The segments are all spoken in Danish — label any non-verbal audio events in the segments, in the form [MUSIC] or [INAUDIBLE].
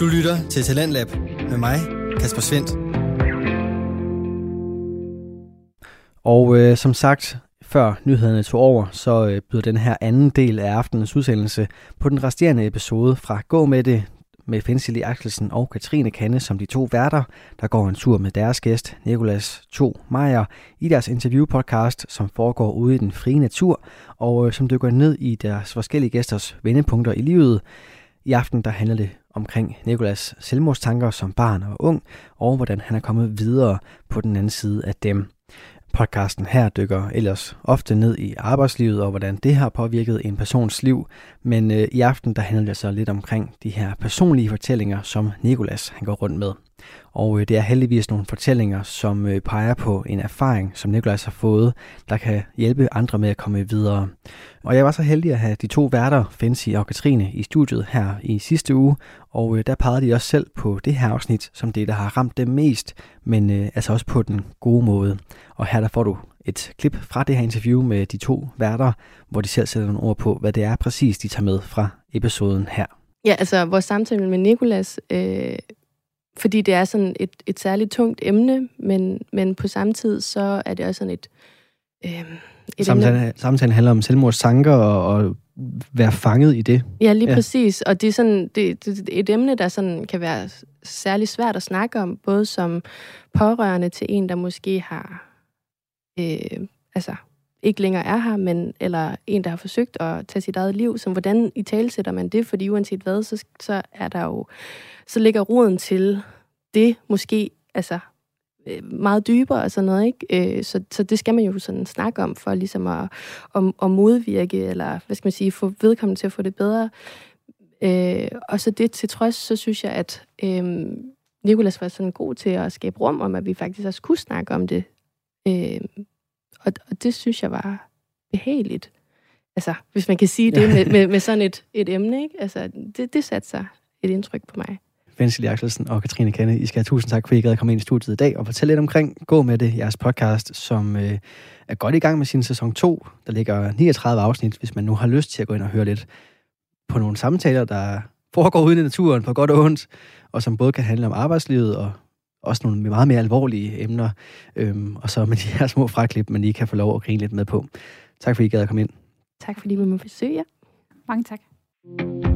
Du lytter til Talentlab med mig, Kasper Svendt. Og øh, som sagt, før nyhederne tog over, så øh, byder den her anden del af aftenens udsendelse på den resterende episode fra Gå med det med Fensili Axelsen og Katrine Kanne som de to værter, der går en tur med deres gæst, Nikolas To Meier, i deres interviewpodcast, som foregår ude i den frie natur, og øh, som dykker ned i deres forskellige gæsters vendepunkter i livet. I aften der handler det omkring Nikolas selvmordstanker som barn og ung, og hvordan han er kommet videre på den anden side af dem. Podcasten her dykker ellers ofte ned i arbejdslivet og hvordan det har påvirket en persons liv, men øh, i aften der handler det så lidt omkring de her personlige fortællinger, som Nikolas han går rundt med. Og øh, det er heldigvis nogle fortællinger, som øh, peger på en erfaring, som Nikolas har fået, der kan hjælpe andre med at komme videre. Og jeg var så heldig at have de to værter, Fancy og Katrine, i studiet her i sidste uge, og øh, der pegede de også selv på det her afsnit som det, der har ramt dem mest, men altså også på den gode måde. Og her der får du et klip fra det her interview med de to værter, hvor de selv sætter nogle ord på, hvad det er præcis, de tager med fra episoden her. Ja, altså vores samtale med Nikolas, øh, fordi det er sådan et, et særligt tungt emne, men, men på samme tid, så er det også sådan et... Øh, et samtalen, samtalen handler om selvmordstanker og, og være fanget i det. Ja, lige ja. præcis. Og det er sådan det, det, et emne, der sådan kan være særlig svært at snakke om, både som pårørende til en, der måske har øh, altså ikke længere er her, men eller en, der har forsøgt at tage sit eget liv. Så hvordan i talesætter man det? Fordi uanset hvad, så, så er der jo, så ligger roden til det måske, altså øh, meget dybere og sådan noget, ikke? Øh, så, så det skal man jo sådan snakke om, for ligesom at, at, at modvirke, eller hvad skal man sige, få vedkommende til at få det bedre. Øh, og så det til trods, så synes jeg, at øh, Nikolas var sådan god til at skabe rum om, at vi faktisk også kunne snakke om det. Øh, og, og det synes jeg var behageligt. Altså, hvis man kan sige det med, med, med sådan et, et emne, ikke? Altså, det, det satte sig et indtryk på mig. Vensel Axelsen og Katrine Kenne, I skal have tusind tak, for I gad at komme ind i studiet i dag og fortælle lidt omkring Gå med det, jeres podcast, som øh, er godt i gang med sin sæson 2. Der ligger 39 afsnit, hvis man nu har lyst til at gå ind og høre lidt på nogle samtaler, der foregår ude i naturen på godt og ondt, og som både kan handle om arbejdslivet og også nogle meget mere alvorlige emner, øhm, og så med de her små fraklip, man lige kan få lov at grine lidt med på. Tak fordi I gad at komme ind. Tak fordi vi må besøge jer. Mange tak.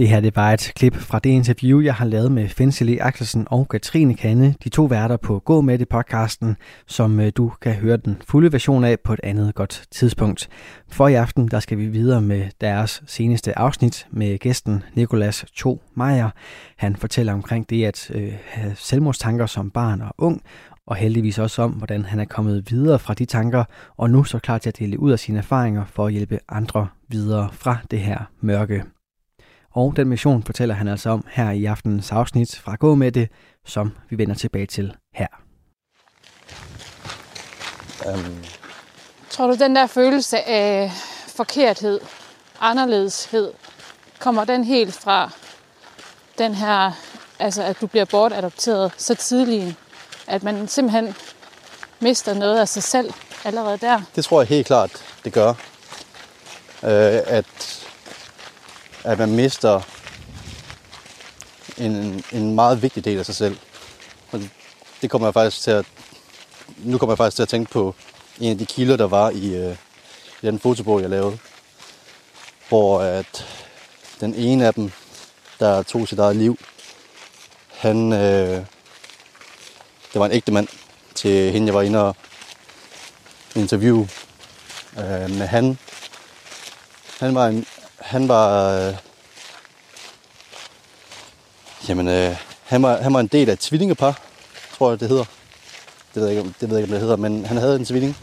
Det her det var et klip fra det interview, jeg har lavet med Fensili Axelsen og Katrine Kanne, de to værter på Gå med det podcasten, som øh, du kan høre den fulde version af på et andet godt tidspunkt. For i aften, der skal vi videre med deres seneste afsnit med gæsten Nikolas To Meyer. Han fortæller omkring det at øh, have selvmordstanker som barn og ung, og heldigvis også om, hvordan han er kommet videre fra de tanker, og nu så klar til at dele ud af sine erfaringer for at hjælpe andre videre fra det her mørke. Og den mission fortæller han altså om her i aftenens afsnit fra Gå med det, som vi vender tilbage til her. Um. Tror du, den der følelse af forkerthed, anderledeshed, kommer den helt fra den her, altså at du bliver bortadopteret så tidligt, at man simpelthen mister noget af sig selv allerede der? Det tror jeg helt klart, det gør. Øh, at at man mister en, en meget vigtig del af sig selv. Og det kommer jeg faktisk til at, nu kommer jeg faktisk til at tænke på en af de kilder, der var i, øh, i den fotobog, jeg lavede. Hvor at den ene af dem, der tog sit eget liv, han, øh, det var en ægte mand til hende, jeg var inde og interview øh, med han. Han var en, han var... Øh, jamen, øh, han, var, han var en del af et tvillingepar, tror jeg, det hedder. Det ved jeg ikke, det ved jeg ikke, om det hedder, men han havde en tvilling,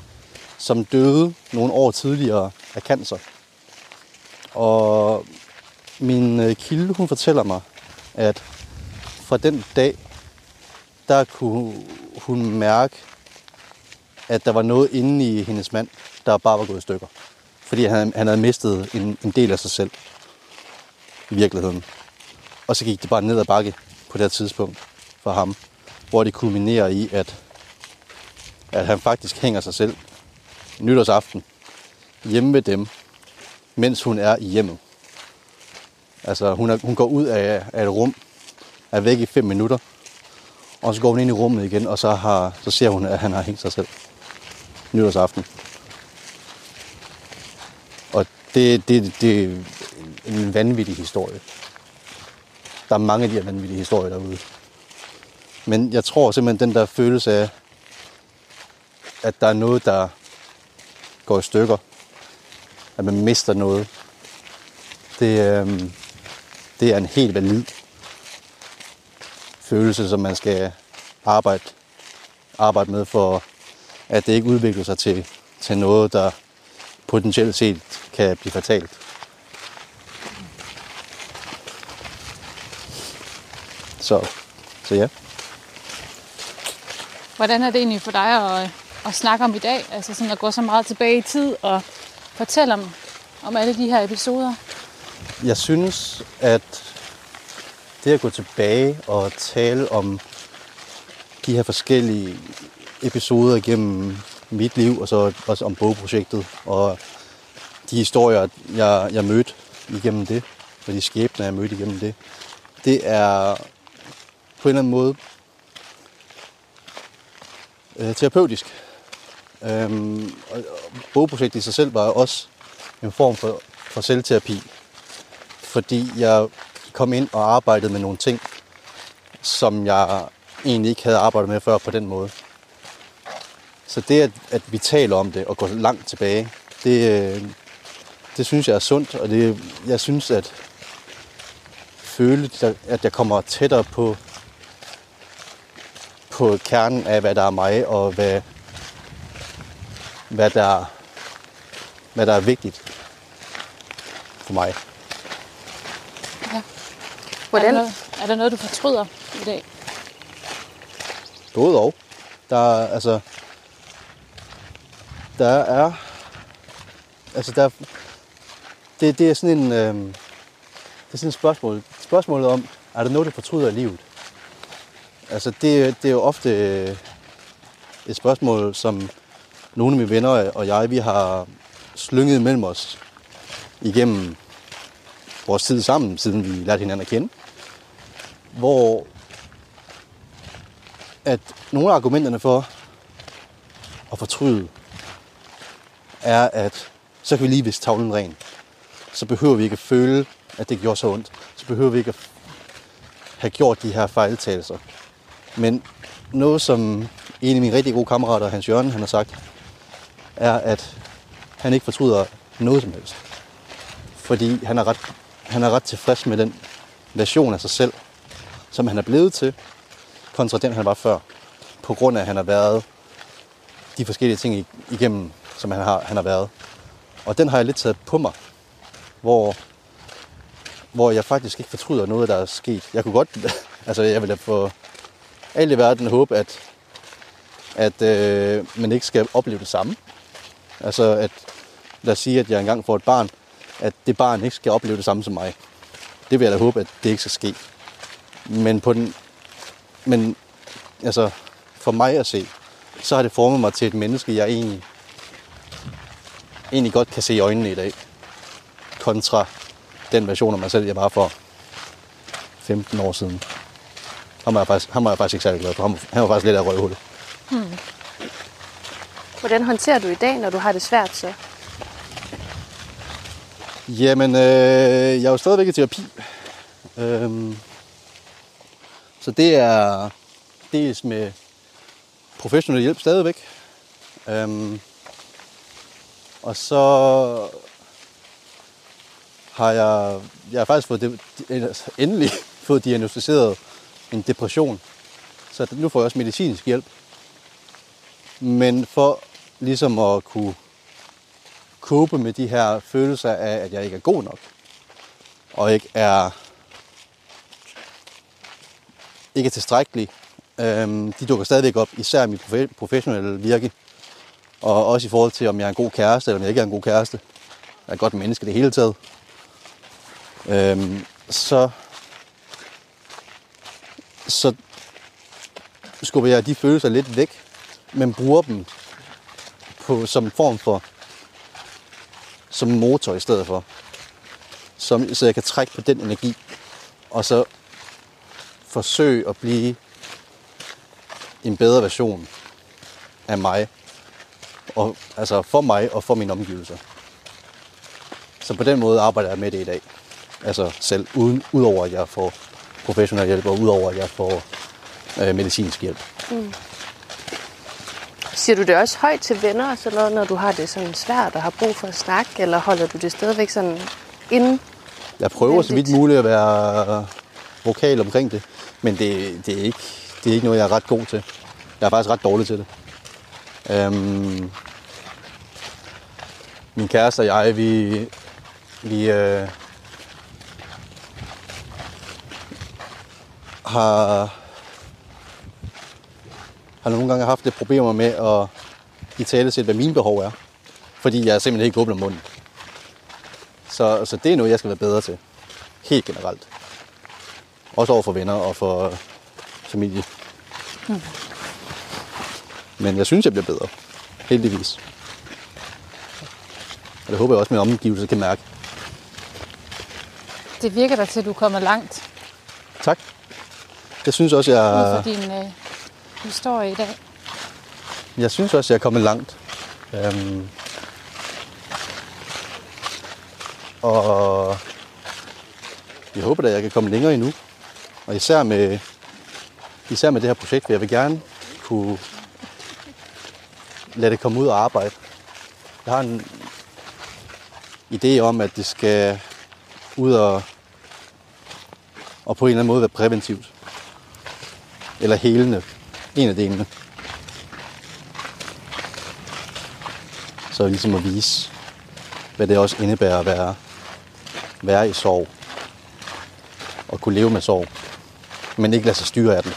som døde nogle år tidligere af cancer. Og min øh, kilde, hun fortæller mig, at fra den dag, der kunne hun mærke, at der var noget inde i hendes mand, der bare var gået i stykker fordi han, han havde mistet en, en del af sig selv i virkeligheden. Og så gik det bare ned ad bakke på det her tidspunkt for ham, hvor det kulminerer i, at, at han faktisk hænger sig selv nytårsaften hjemme med dem, mens hun er i hjemmet. Altså, hun, er, hun går ud af, af et rum, er væk i fem minutter, og så går hun ind i rummet igen, og så, har, så ser hun, at han har hængt sig selv nytårsaften. Det, det, det er en vanvittig historie. Der er mange af de her vanvittige historier derude. Men jeg tror simpelthen, den der følelse af, at der er noget, der går i stykker, at man mister noget, det, øhm, det er en helt valid følelse, som man skal arbejde, arbejde med for, at det ikke udvikler sig til, til noget, der potentielt set kan blive fatalt. Så, så ja. Hvordan er det egentlig for dig at, at snakke om i dag? Altså sådan at gå så meget tilbage i tid og fortælle om, om alle de her episoder? Jeg synes, at det at gå tilbage og tale om de her forskellige episoder igennem mit liv, og så også om bogprojektet, og de historier, jeg, jeg mødte igennem det, og de skæbner, jeg mødte igennem det, det er på en eller anden måde øh, terapeutisk. Øhm, og, og bogprojektet i sig selv var også en form for, for selvterapi, fordi jeg kom ind og arbejdede med nogle ting, som jeg egentlig ikke havde arbejdet med før på den måde. Så det, at, at vi taler om det og går langt tilbage, det, øh, det synes jeg er sundt, og det, jeg synes, at føle, at jeg kommer tættere på, på kernen af, hvad der er mig, og hvad, hvad, der, hvad der er vigtigt for mig. Hvordan? Er der, noget, er der noget, du fortryder i dag? Både og. Der er, altså, der er, altså der, det, det er sådan en, øh, det er sådan et spørgsmål. Spørgsmålet om, er der noget, du fortryder i livet? Altså det, det er jo ofte øh, et spørgsmål, som nogle af mine venner og jeg, vi har slynget mellem os igennem vores tid sammen, siden vi lærte hinanden at kende. Hvor at nogle af argumenterne for at fortryde, er, at så kan vi lige vise tavlen ren. Så behøver vi ikke at føle, at det gjorde så ondt. Så behøver vi ikke at have gjort de her fejltagelser. Men noget, som en af mine rigtig gode kammerater, Hans Jørgen, han har sagt, er, at han ikke fortryder noget som helst. Fordi han er ret, han er ret tilfreds med den version af sig selv, som han er blevet til, kontra den, han var før. På grund af, at han har været de forskellige ting igennem, som han har, han har været. Og den har jeg lidt taget på mig, hvor, hvor jeg faktisk ikke fortryder noget, der er sket. Jeg kunne godt, [LAUGHS] altså jeg ville få alt i verden håbe, at, at øh, man ikke skal opleve det samme. Altså at, lad os sige, at jeg engang får et barn, at det barn ikke skal opleve det samme som mig. Det vil jeg da håbe, at det ikke skal ske. Men på den, men altså, for mig at se, så har det formet mig til et menneske, jeg egentlig, egentlig godt kan se i øjnene i dag. Kontra den version af mig selv, jeg var for 15 år siden. Ham var jeg faktisk, ham var jeg faktisk ikke særlig glad for. Han, han var faktisk lidt af røvhullet. Hmm. Hvordan håndterer du i dag, når du har det svært så? Jamen, øh, jeg er jo stadigvæk i terapi. Øhm, så det er dels med professionel hjælp stadigvæk. Øhm, og så har jeg, jeg har faktisk fået det, endelig [LAUGHS] fået diagnostiseret en depression. Så nu får jeg også medicinsk hjælp. Men for ligesom at kunne kåbe med de her følelser af, at jeg ikke er god nok, og ikke er ikke er tilstrækkelig. Øhm, de dukker stadigvæk op, især i mit professionelle virke. Og også i forhold til, om jeg er en god kæreste, eller om jeg ikke er en god kæreste. Jeg er et godt menneske det hele taget. Øhm, så, så skubber jeg de følelser lidt væk, men bruger dem på, som form for som motor i stedet for. som, så jeg kan trække på den energi, og så forsøge at blive en bedre version af mig. Og, altså for mig og for mine omgivelser. Så på den måde arbejder jeg med det i dag. Altså selv, uden, udover at jeg får professionel hjælp, og udover at jeg får øh, medicinsk hjælp. Siger du det også højt til venner og sådan noget, når du har det sådan svært og har brug for at snakke, eller holder du det stadigvæk sådan inde? Jeg prøver så vidt muligt at være vokal omkring det, men det, det, er ikke, det er ikke noget, jeg er ret god til. Jeg er faktisk ret dårlig til det. Øhm, min kæreste og jeg, vi, vi øh, har, har nogle gange haft lidt problemer med at i tale hvad mine behov er. Fordi jeg simpelthen ikke åbner munden. Så, så det er noget, jeg skal være bedre til. Helt generelt. Også over for venner og for familie. Mm. Men jeg synes, jeg bliver bedre. Heldigvis. Og det håber jeg også, at mine omgivelser kan mærke. Det virker da til, at du er kommet langt Tak. Jeg synes også, jeg, ud fra din øh, historie i dag. jeg synes også, jeg er kommet langt. Øhm, og jeg håber da, jeg kan komme længere endnu. Og især med, især med det her projekt, for jeg vil gerne kunne lade det komme ud og arbejde. Jeg har en idé om, at det skal ud og, og på en eller anden måde være præventivt. Eller helende. En af delene. Så ligesom at vise, hvad det også indebærer at være, være i sorg. Og kunne leve med sorg. Men ikke lade sig styre af den.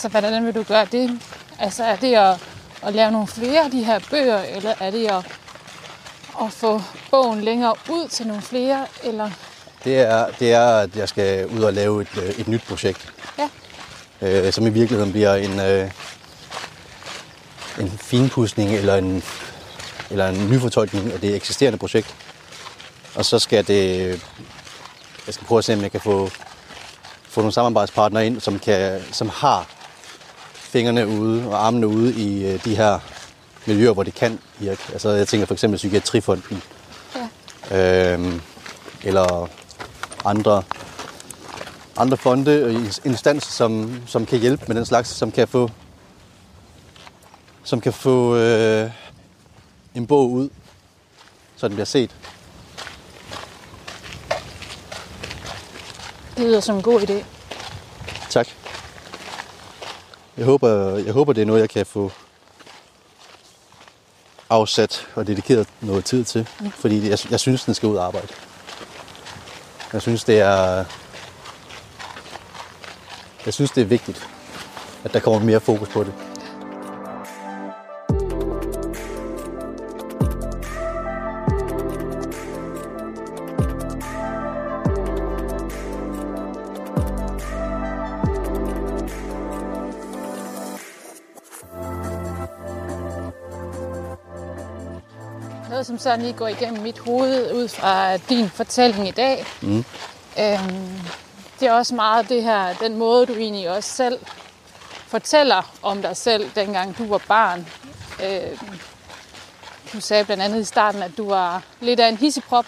Så hvordan vil du gøre det? Altså er det at, at lave nogle flere af de her bøger, eller er det at, at få bogen længere ud til nogle flere? Eller Det er, det er, at jeg skal ud og lave et, øh, et nyt projekt. Ja. Øh, som i virkeligheden bliver en, øh, en finpudsning eller en, eller en nyfortolkning af det eksisterende projekt. Og så skal det... Jeg skal prøve at se, om jeg kan få, få nogle samarbejdspartnere ind, som, kan, som har fingrene ude og armene ude i øh, de her miljøer, hvor det kan virke. Altså, jeg tænker for eksempel Psykiatrifonden. Ja. Øhm, eller andre, andre fonde og instanser, som, som kan hjælpe med den slags, som kan få, som kan få øh, en bog ud, så den bliver set. det lyder som en god idé. Tak. Jeg håber, jeg håber, det er noget, jeg kan få afsat og dedikeret noget tid til. Fordi jeg, jeg synes, den skal ud og arbejde. Jeg synes, det er... Jeg synes, det er vigtigt, at der kommer mere fokus på det. Noget, som sådan lige går igennem mit hoved ud fra din fortælling i dag. Mm. Øhm, det er også meget det her, den måde, du egentlig også selv fortæller om dig selv, dengang du var barn. Øhm, du sagde blandt andet i starten, at du var lidt af en hisseprop.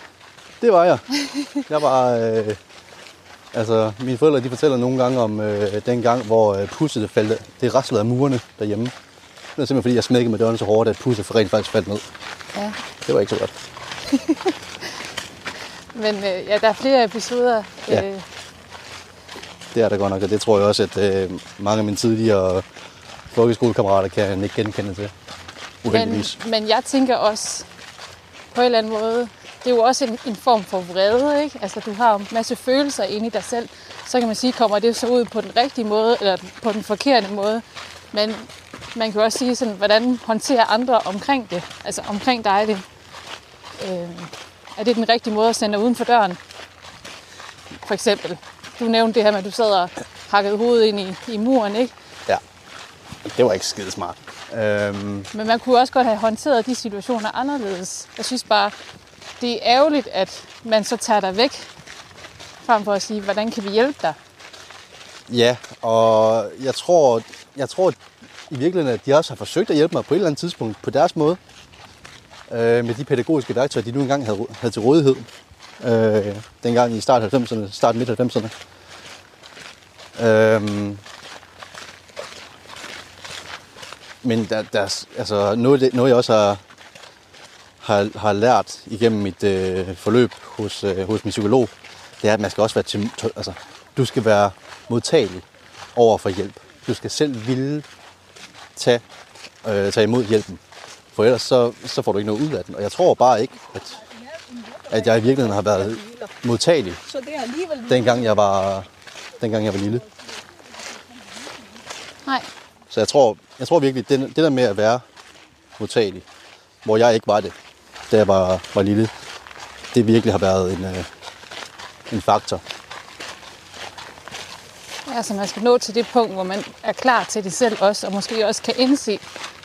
Det var jeg. Jeg var... Øh, altså, mine forældre de fortæller nogle gange om øh, den gang, hvor øh, pusset faldt, det raslede af murene derhjemme. Det var simpelthen fordi, jeg smækkede med døren så hårdt, at pusset rent faktisk faldt ned. Ja. Det var ikke så godt. [LAUGHS] Men øh, ja, der er flere episoder. Ja. Øh, Det er der godt nok, og det tror jeg også, at øh, mange af mine tidligere folkeskolekammerater kan ikke genkende til. men, Uheldigvis. men jeg tænker også, på en eller anden måde, det er jo også en, en form for vrede, ikke? Altså, du har en masse følelser inde i dig selv. Så kan man sige, kommer det så ud på den rigtige måde, eller på den forkerte måde. Men man kan også sige sådan, hvordan håndterer andre omkring det? Altså omkring dig det. Øh, er det den rigtige måde at sende uden for døren? For eksempel. Du nævnte det her med, at du sad og hakkede hovedet ind i, i muren, ikke? Ja. Det var ikke skide smart. Øhm, Men man kunne også godt have håndteret de situationer anderledes. Jeg synes bare, det er ærgerligt, at man så tager dig væk, frem for at sige, hvordan kan vi hjælpe dig? ja, og jeg tror, jeg tror i virkeligheden, at de også har forsøgt at hjælpe mig på et eller andet tidspunkt på deres måde. Øh, med de pædagogiske værktøjer, de nu engang havde, havde til rådighed. Øh, dengang i start 90'erne, start midt 90'erne. Øh, men der, der, altså noget, det, noget jeg også har, har, har lært igennem mit øh, forløb hos, øh, hos min psykolog, det er, at man skal også være til, altså, du skal være modtagelig over for hjælp. Du skal selv ville tage, øh, tage imod hjælpen. For ellers så, så får du ikke noget ud af den. Og jeg tror bare ikke, at, at jeg i virkeligheden har været modtagelig, dengang jeg var, dengang jeg var lille. Nej. Så jeg tror, jeg tror virkelig, det, det der med at være modtagelig, hvor jeg ikke var det, da jeg var, var lille, det virkelig har været en, øh, en faktor. Altså man skal nå til det punkt, hvor man er klar til det selv også, og måske også kan indse,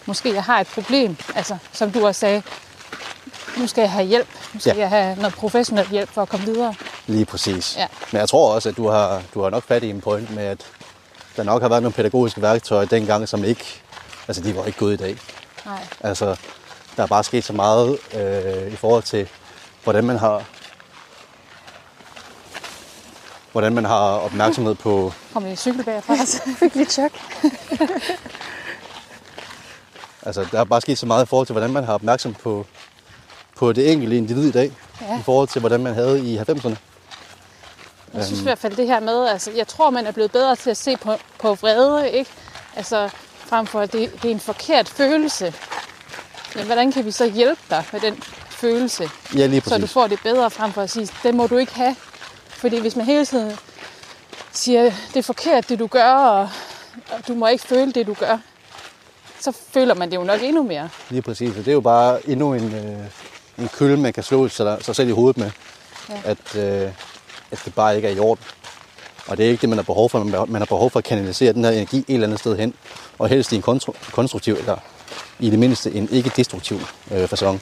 måske jeg har et problem. Altså som du også sagde, nu skal jeg have hjælp. Nu skal Ja. jeg have noget professionel hjælp for at komme videre. Lige præcis. Ja. Men jeg tror også, at du har, du har nok fat i en point med, at der nok har været nogle pædagogiske værktøjer dengang, som ikke, altså de var ikke gået i dag. Nej. Altså, der er bare sket så meget øh, i forhold til, hvordan man har hvordan man har opmærksomhed på, Kom i cykel bagfra. Fik lige chok. altså der er bare sket så meget i forhold til, hvordan man har opmærksom på, på det enkelte individ i dag, Ja. i forhold til, hvordan man havde i 90'erne. Jeg synes i hvert fald det her med, altså jeg tror, man er blevet bedre til at se på, på vrede, ikke? Altså frem for, at det, det er en forkert følelse. Men hvordan kan vi så hjælpe dig med den følelse, Ja, lige så du præcis. får det bedre frem for at sige, det må du ikke have. Fordi hvis man hele tiden siger, det er forkert, det du gør, og, og du må ikke føle det, du gør, så føler man det jo nok endnu mere. Lige præcis. Og det er jo bare endnu en, øh, en kølle, man kan slå sig, sig selv i hovedet med. Ja. At, øh, at det bare ikke er i orden. Og det er ikke det, man har behov for. Man har behov for at kanalisere den her energi et eller andet sted hen. Og helst i en konstru- konstruktiv, eller i det mindste en ikke-destruktiv øh, fasong.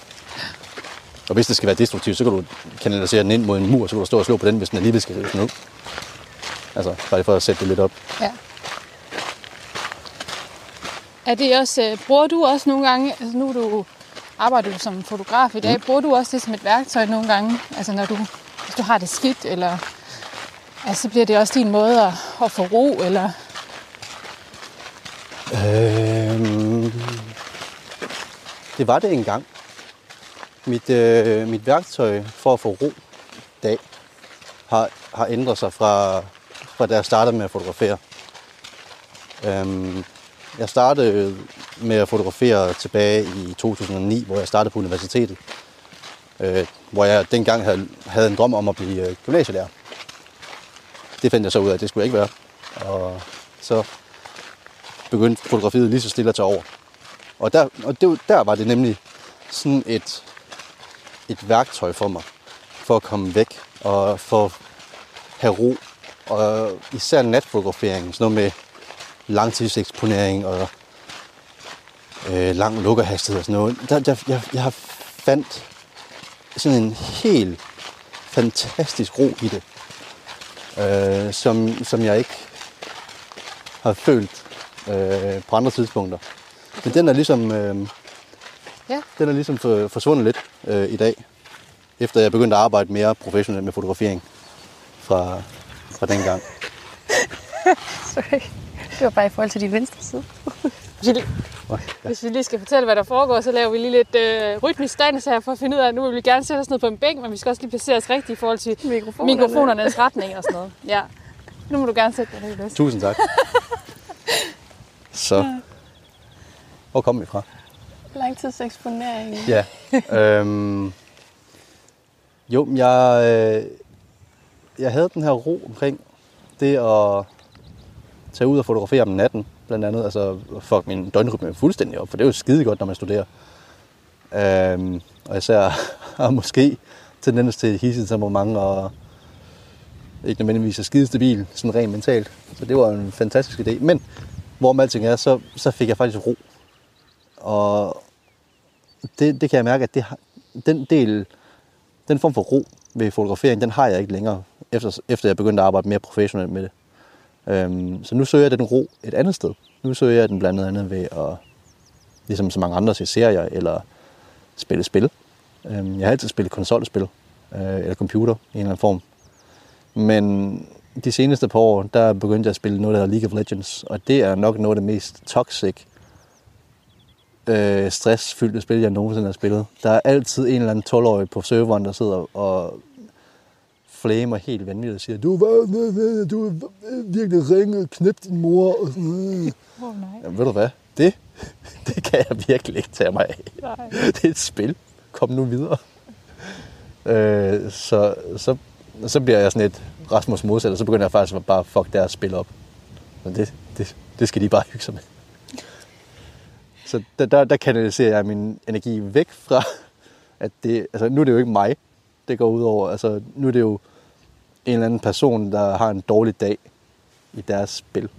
Og hvis det skal være destruktivt, så kan du kanalisere den ind mod en mur, så kan du stå og slå på den, hvis den alligevel skal rives ned. Altså, bare for at sætte det lidt op. Ja. Er det også, øh, bruger du også nogle gange, altså nu du, arbejder du som fotograf i dag, bruger du også det som et værktøj nogle gange? Altså når du, hvis du har det skidt, eller altså, så bliver det også din måde at, at få ro, eller Øhm, det var det engang. Mit, øh, mit værktøj for at få ro dag har, har ændret sig fra, fra da jeg startede med at fotografere. Øhm, jeg startede med at fotografere tilbage i 2009, hvor jeg startede på universitetet. Øh, hvor jeg dengang havde, havde en drøm om at blive øh, gymnasielærer. Det fandt jeg så ud af, at det skulle jeg ikke være. Og så begyndte fotografiet lige så stille at tage over. Og der, og det, var- der var det nemlig sådan et, et værktøj for mig, for at komme væk og for at have ro. Og især natfotografering, sådan noget med langtidseksponering og øh, lang lukkerhastighed og sådan noget. Der, der, jeg, jeg har fandt sådan en helt fantastisk ro i det, øh, som, som jeg ikke har følt øh, på andre tidspunkter. Men den er ligesom, øh, Ja. den er ligesom for, forsvundet lidt øh, i dag, efter jeg begyndte at arbejde mere professionelt med fotografering fra, fra den gang. [LAUGHS] Sorry. Det var bare i forhold til din venstre side. Hvis vi, hvis vi lige skal fortælle, hvad der foregår, så laver vi lige lidt øh, rytmisk dans her for at finde ud af, at nu vil vi gerne sætte os ned på en bænk, men vi skal også lige placere os rigtigt i forhold til Mikrofonerne. mikrofonernes retning og sådan noget. Ja. Nu må du gerne sætte dig bedst. Tusind tak. [LAUGHS] Så, hvor kom vi fra? Langtidseksponering. Ja. øhm, jo, jeg, øh, jeg havde den her ro omkring det at tage ud og fotografere om natten, blandt andet. Altså, fuck min døgnrytme fuldstændig op, for det er jo skide godt, når man studerer. Øhm, og især [LAUGHS] har måske tendens til hisse temperament og ikke nødvendigvis er skide stabil, sådan rent mentalt. Så det var en fantastisk idé. Men hvorom alting er, så, så fik jeg faktisk ro og det, det kan jeg mærke, at det, har- den del, den form for ro ved fotografering, den har jeg ikke længere, efter, efter jeg begyndte at arbejde mere professionelt med det. Øhm, så nu søger jeg den ro et andet sted. Nu søger jeg den blandt andet ved at, ligesom så mange andre, se serier eller spille spil. Øhm, jeg har altid spillet konsolspil øh, eller computer i en eller anden form. Men de seneste par år, der begyndte jeg at spille noget, der hedder League of Legends. Og det er nok noget af det mest toxic, øh, stressfyldte spil, jeg nogensinde har spillet. Der er altid en eller anden 12-årig på serveren, der sidder og flamer helt vanvittigt og siger, du er, du er virkelig ringe, knip din mor. Og sådan. [LAUGHS] Åh, nej. Jamen, ved du hvad? Det, [LAUGHS] det kan jeg virkelig ikke tage mig af. nej. [LAUGHS] Det er et spil. Kom nu videre. Øh, så, så, så bliver jeg sådan et Rasmus modsat, og så begynder jeg faktisk bare at fuck deres spil op. Men det, det, det skal de bare hygge sig med. Så der, der, der kanaliserer jeg min energi væk fra, at det, altså nu er det jo ikke mig, det går ud over. Altså nu er det jo en eller anden person, der har en dårlig dag i deres spil.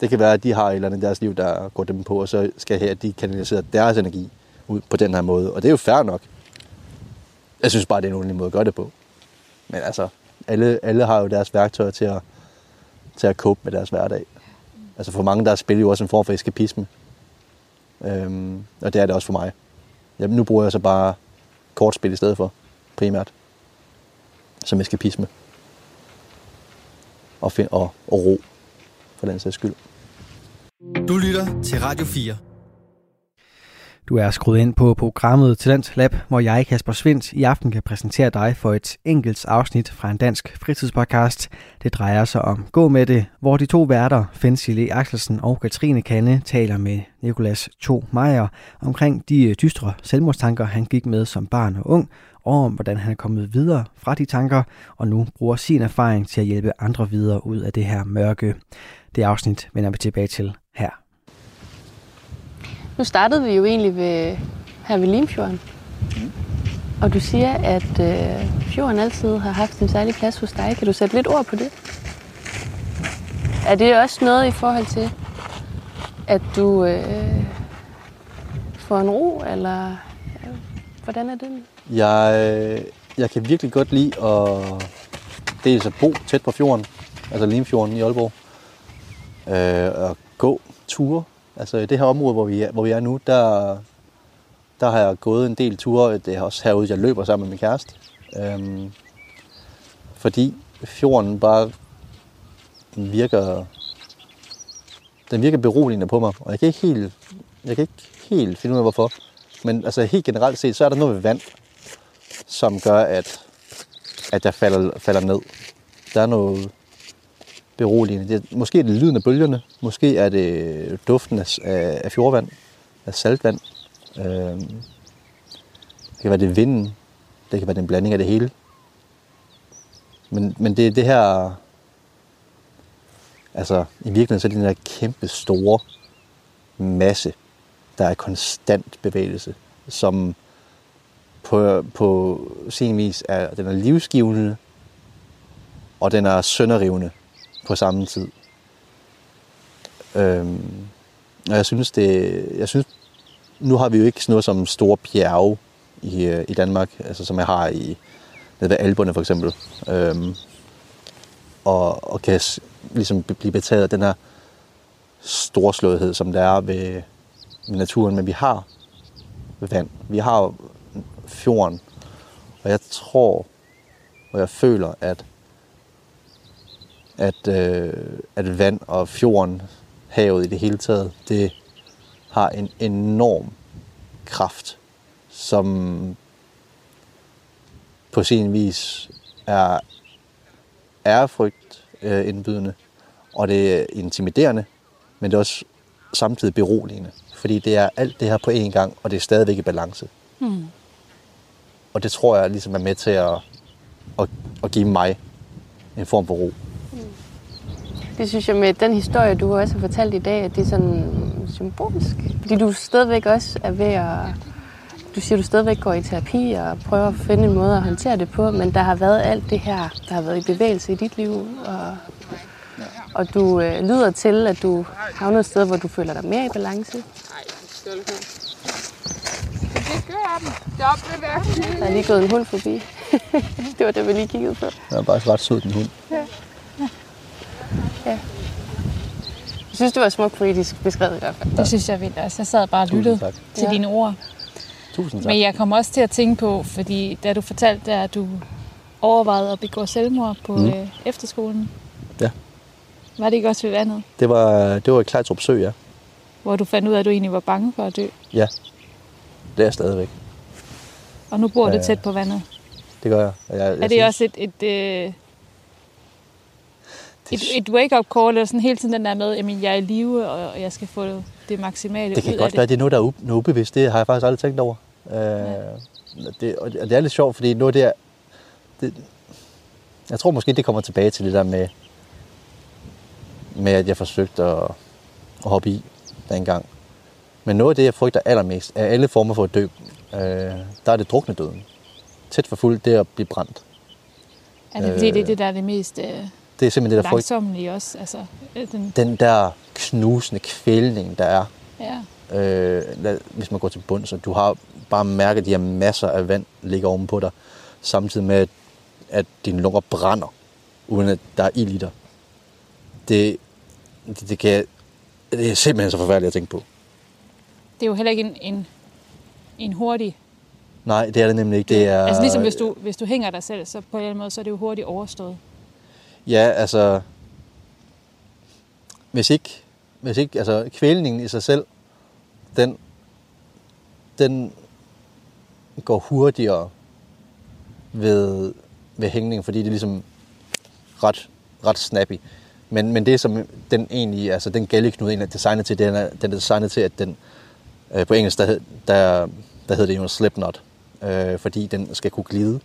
Det kan være, at de har et eller andet i deres liv, der går dem på, og så skal her, at de kanaliserer deres energi ud på den her måde. Og det er jo fair nok. Jeg synes bare, det er en ordentlig måde at gøre det på. Men altså, alle, alle har jo deres værktøjer til at, til at cope med deres hverdag. Altså for mange, der er spil jo også en form for eskapisme. Øhm, og det er det også for mig. Jeg, nu bruger jeg så bare kortspil i stedet for, primært. Som eskapisme. Og, find, og, og ro, for den sags skyld. Du lytter til Radio 4. Du er skruet ind på programmet Talent Lab, hvor jeg, Kasper Svindt, i aften kan præsentere dig for et enkelt afsnit fra en dansk fritidspodcast. Det drejer sig om Gå med det, hvor de to værter, Fensile Axelsen og Katrine Kanne, taler med Nikolas To Meier omkring de øh, dystre selvmordstanker, han gik med som barn og ung, og om hvordan han er kommet videre fra de tanker, og nu bruger sin erfaring til at hjælpe andre videre ud af det her mørke. Det afsnit vender vi tilbage til. Nu startede vi jo egentlig ved, her ved Limfjorden. Og du siger, at øh, fjorden altid har haft en særlig plads hos dig. Kan du sætte lidt ord på det? Er det også noget i forhold til, at du øh, får en ro, eller øh, hvordan er det? Jeg, jeg kan virkelig godt lide at dels at bo tæt på fjorden, altså Limfjorden i Aalborg, øh, og gå ture. Altså i det her område, hvor vi er, hvor vi er nu, der, der har jeg gået en del ture. Det er også herude, jeg løber sammen med min kæreste. Øhm, fordi fjorden bare den virker, den virker beroligende på mig. Og jeg kan ikke helt, jeg kan ikke helt finde ud af, hvorfor. Men altså helt generelt set, så er der noget ved vand, som gør, at, at jeg falder, falder ned. Der er noget beroligende. Det, er, måske er det lyden af bølgerne. Måske er det duften af, af, fjordvand, af saltvand. Øh, det kan være det vinden. Det kan være den blanding af det hele. Men, men det er det her... Altså, i virkeligheden så er det den der kæmpe store masse, der er konstant bevægelse, som på, på sin vis er, den er livsgivende, og den er sønderrivende på samme tid. Øhm, og jeg synes, det, jeg synes, nu har vi jo ikke sådan noget som store bjerge i, øh, i Danmark, altså som jeg har i nede ved Alberne for eksempel. Øhm, og, og kan ligesom blive betaget af den her storslåethed, som der er ved, ved naturen, men vi har vand. Vi har fjorden. Og jeg tror, og jeg føler, at, at, øh, at vand og fjorden, havet i det hele taget, det har en enorm kraft, som på sin vis er ærefrygt øh, indbydende, og det er intimiderende, men det er også samtidig beroligende, fordi det er alt det her på én gang, og det er stadigvæk i balance. Hmm. Og det tror jeg ligesom er med til at, at, at give mig en form for ro. Det synes jeg med den historie, du også har fortalt i dag, at det er sådan symbolisk. Fordi du stadigvæk også er ved at... Du siger, du stadigvæk går i terapi og prøver at finde en måde at håndtere det på, men der har været alt det her, der har været i bevægelse i dit liv, og, og du øh, lyder til, at du havner et sted, hvor du føler dig mere i balance. Der er lige gået en hund forbi. [LAUGHS] det var det, vi lige kiggede på. Den er faktisk ret sød, den hund. Jeg synes, det var smukt poetisk beskrevet i hvert fald. Det synes jeg vildt også. Jeg sad bare og lyttede tak. til Ja. dine ord. Tusind tak. Men jeg kom også til at tænke på, fordi da du fortalte, der, at du overvejede at begå selvmord på Mm. øh, efterskolen. Ja. Var det ikke også ved vandet, Det var, det var i Klejtrup Sø, ja. hvor du fandt ud af, at du egentlig var bange for at dø? Ja. Det er jeg stadigvæk. Og nu bor du Ja. tæt på vandet. Det gør jeg. Og jeg, jeg er det synes- også et, et, øh, et, et wake-up call, eller sådan hele tiden den der med, at jeg er i live, og jeg skal få det maksimale Det kan ud godt af være, det. det er noget, der er noget ubevidst. Det har jeg faktisk aldrig tænkt over. Øh, det, og det og det er lidt sjovt, fordi noget der... Det, jeg tror måske, det kommer tilbage til det der med, med at jeg forsøgte at, at hoppe i dengang. Men noget af det, jeg frygter allermest, er alle former for at dø. Øh, der er det drukne døden. Tæt for fuld, det er at blive brændt. Er det fordi, det er øh, det, der er det mest øh, Det er simpelthen det, der frygter. langsommelige også? Altså, øh, den, Den der knusende kvælning, der er, ja. øh, lad- hvis man går til bund, så du har bare mærket, at de her masser af vand ligger ovenpå dig, samtidig med, at, at dine lunger brænder, uden at der er ild i dig. Det, det, det, kan, det er simpelthen så forfærdeligt at tænke på. Det er jo heller ikke en, en, en hurtig... Nej, det er det nemlig ikke. Det er, Altså ligesom hvis du, hvis du hænger dig selv, så på en eller anden måde, så er det jo hurtigt overstået. Ja, altså... Hvis ikke, hvis ikke altså kvælningen i sig selv, den, den går hurtigere ved, ved hængning, fordi det er ligesom ret, ret snappy. Men, men det som den egentlig, altså den gældeknude egentlig er designet til, den er, den er designet til, at den, øh, på engelsk, der, hed- der, der hedder det jo en slipknot, øh, fordi den skal kunne glide.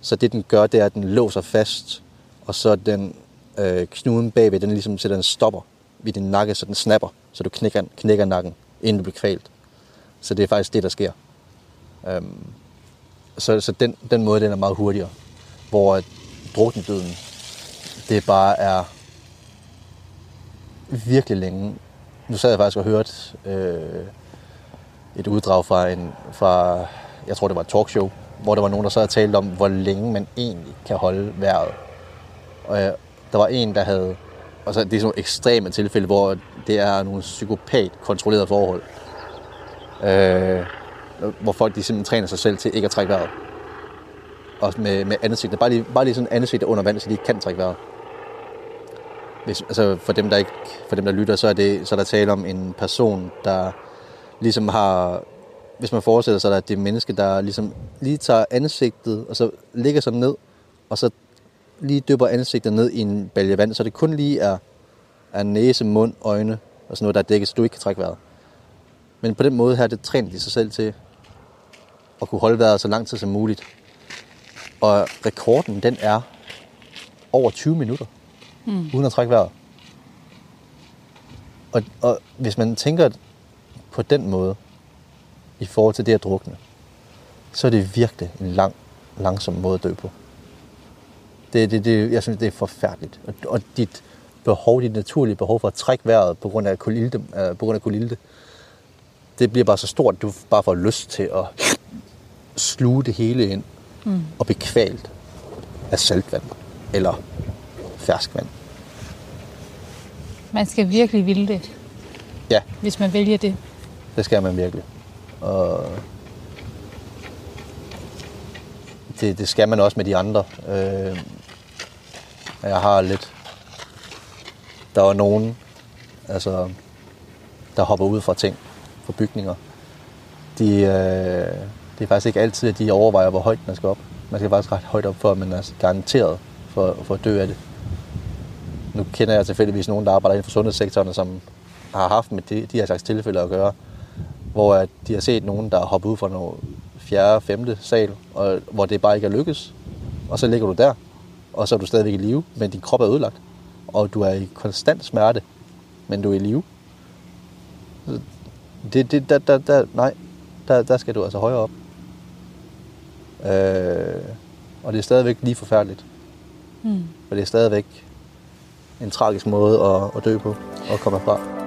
Så det den gør, det er, at den låser fast, og så den øh, knuden bagved, den ligesom sætter en stopper i din nakke, så den snapper, så du knækker, knækker nakken, inden du bliver kvalt. Så det er faktisk det, der sker. Øhm, så så den, den måde, den er meget hurtigere. Hvor at druknedøden, det bare er virkelig længe. Nu sad jeg faktisk og hørte øh, et uddrag fra, en, fra, jeg tror det var et talkshow, hvor der var nogen, der sad og talte om, hvor længe man egentlig kan holde vejret. Og øh, der var en, der havde, og så det er sådan nogle ekstreme tilfælde, hvor det er nogle psykopat kontrollerede forhold. Øh, hvor folk de simpelthen træner sig selv til ikke at trække vejret. Og med, med ansigtet. Bare lige, bare lige sådan ansigtet under vand, så de ikke kan trække vejret. Hvis, altså for dem, der ikke, for dem, der lytter, så er, det, så er der tale om en person, der ligesom har... Hvis man forestiller sig, at det er et menneske, der ligesom lige tager ansigtet, og så ligger sig ned, og så lige dypper ansigtet ned i en balje vand, så det kun lige er, er næse, mund, øjne og sådan noget, der er dækket, så du ikke kan trække vejret. Men på den måde her, det træner de sig selv til at kunne holde vejret så lang tid som muligt. Og rekorden, den er over 20 minutter, mm. uden at trække vejret. Og, og hvis man tænker på den måde, i forhold til det at drukne, så er det virkelig en lang, langsom måde at dø på. Det, det, det, jeg synes, det er forfærdeligt. Og, og dit behov, dit naturlige behov for at trække vejret på grund af kolilte, øh, på grund af kolilte, det bliver bare så stort, at du bare får lyst til at sluge det hele ind mm. og blive kvalt af saltvand eller ferskvand. Man skal virkelig ville det, Ja, hvis man vælger det. det skal man virkelig. Og det, det skal man også med de andre. Øh, jeg har lidt... Der var nogen, altså, der hopper ud fra ting, fra bygninger. De, øh, det er faktisk ikke altid, at de overvejer, hvor højt man skal op. Man skal faktisk ret højt op, for at man er garanteret for, for at dø af det. Nu kender jeg tilfældigvis nogen, der arbejder inden for sundhedssektoren, som har haft med de, de her slags tilfælde at gøre, hvor at de har set nogen, der har hoppet ud fra noget fjerde, femte sal, og hvor det bare ikke er lykkes. Og så ligger du der, og så er du stadigvæk i live, men din krop er ødelagt. Og du er i konstant smerte, men du er i live. Det, det, der, der, der, nej, der, der skal du altså højere op. Øh, og det er stadigvæk lige forfærdeligt. Mm. For det er stadigvæk en tragisk måde at, at dø på og komme fra.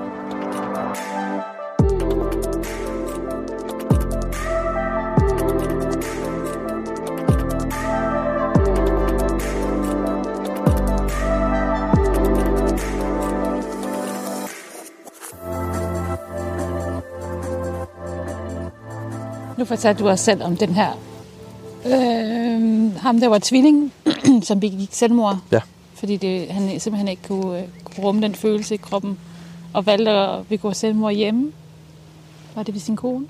Fortalte du os selv om den her, øh, ham der var tvilling, [CLEARS THROAT] som begik selvmord. Ja. Fordi det, han simpelthen ikke kunne, øh, kunne rumme den følelse i kroppen, og valgte at begå selvmord hjemme. Var det ved sin kone?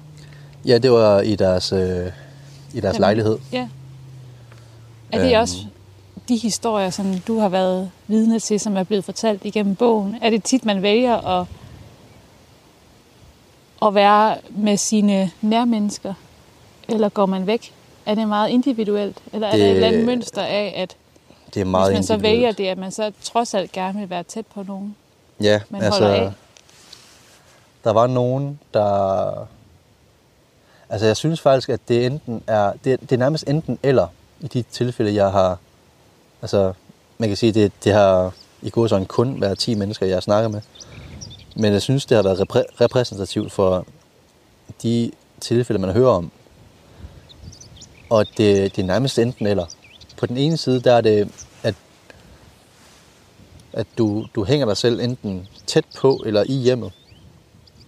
Ja, det var i deres, øh, i deres Jamen, lejlighed. Ja. Er det Øhm. også de historier, som du har været vidne til, som er blevet fortalt igennem bogen? Er det tit, man vælger at, at være med sine nærmennesker? Eller går man væk? Er det meget individuelt? Eller er det, Det- et eller andet mønster af, at Det er meget hvis man så vælger det, at man så trods alt gerne vil være tæt på nogen? Ja, man altså, holder af? der var nogen, der... Altså, jeg synes faktisk, at det enten er... Det, det er nærmest enten eller i de tilfælde, jeg har... Altså, man kan sige, det, det har i går sådan kun været 10 mennesker, jeg har snakket med. Men jeg synes, det har været repræ- repræsentativt for de tilfælde, man hører om. Og det, det er nærmest enten eller. På den ene side, der er det, at at du, du hænger dig selv enten tæt på eller i hjemmet,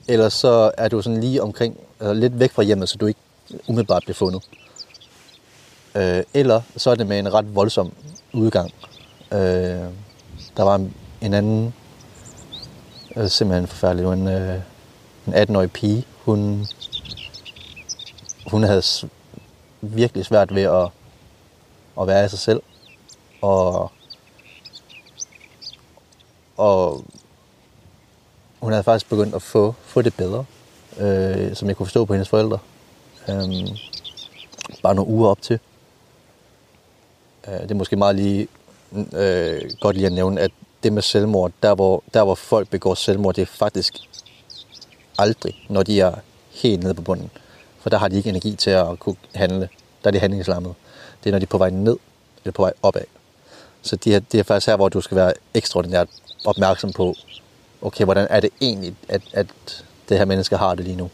eller så er du sådan lige omkring, eller lidt væk fra hjemmet, så du ikke umiddelbart bliver fundet. Øh, eller så er det med en ret voldsom udgang. Øh, der var en, en anden, øh, simpelthen forfærdelig, en, øh, en 18-årig pige, hun, hun havde virkelig svært ved at, at være i sig selv, og og hun havde faktisk begyndt at få, få det bedre, øh, som jeg kunne forstå på hendes forældre. Øhm, bare nogle uger op til. Øh, det er måske meget lige øh, godt lige at nævne, at det med selvmord, der hvor, der hvor folk begår selvmord, det er faktisk aldrig, når de er helt nede på bunden. For der har de ikke energi til at kunne handle. Der er de handlingslammede. Det er, når de er på vej ned, eller på vej opad. Så det er, det er faktisk her, hvor du skal være ekstraordinært opmærksom på, okay, hvordan er det egentlig, at, at det her menneske har det lige nu?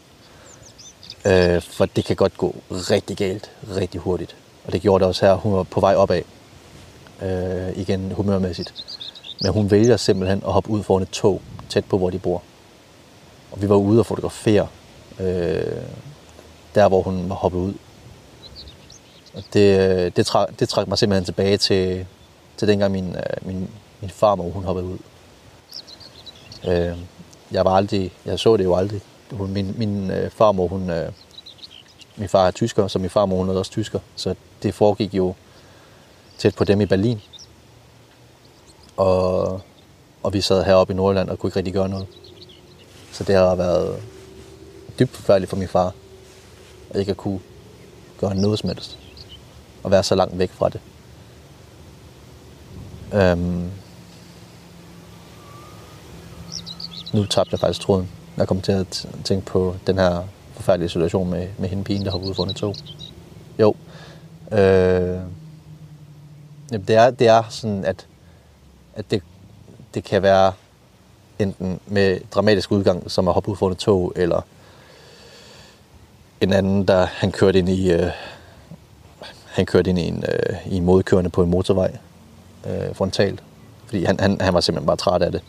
Øh, for det kan godt gå rigtig galt, rigtig hurtigt. Og det gjorde det også her. Hun var på vej opad. Øh, igen humørmæssigt. Men hun vælger simpelthen at hoppe ud foran et tog, tæt på, hvor de bor. Og vi var ude og fotografere, øh, der hvor hun var hoppet ud. Og det, øh, det, trak, det trak mig simpelthen tilbage til, til dengang min, øh, min, min farmor, hun hoppede ud. Øh, jeg var aldrig, jeg så det jo aldrig. Hun, min min øh, farmor, hun, øh, min far er tysker, så min farmor, hun er også tysker. Så det foregik jo tæt på dem i Berlin. Og, og vi sad heroppe i Nordjylland og kunne ikke rigtig gøre noget. Så det har været dybt forfærdeligt for min far, ikke at kunne gøre noget som helst. Og være så langt væk fra det. Øhm, nu tabte jeg faktisk tråden. Jeg kom til at tænke på den her forfærdelige situation med, med hende pigen, der har udfundet tog. Jo. Øh, jamen, det, er, det er sådan, at, at det, det kan være enten med dramatisk udgang, som at hoppe ud foran et tog, eller en anden, der han kørte ind i, øh, han kørte ind i en, øh, i en modkørende på en motorvej øh, frontalt, fordi han, han, han var simpelthen bare træt af det.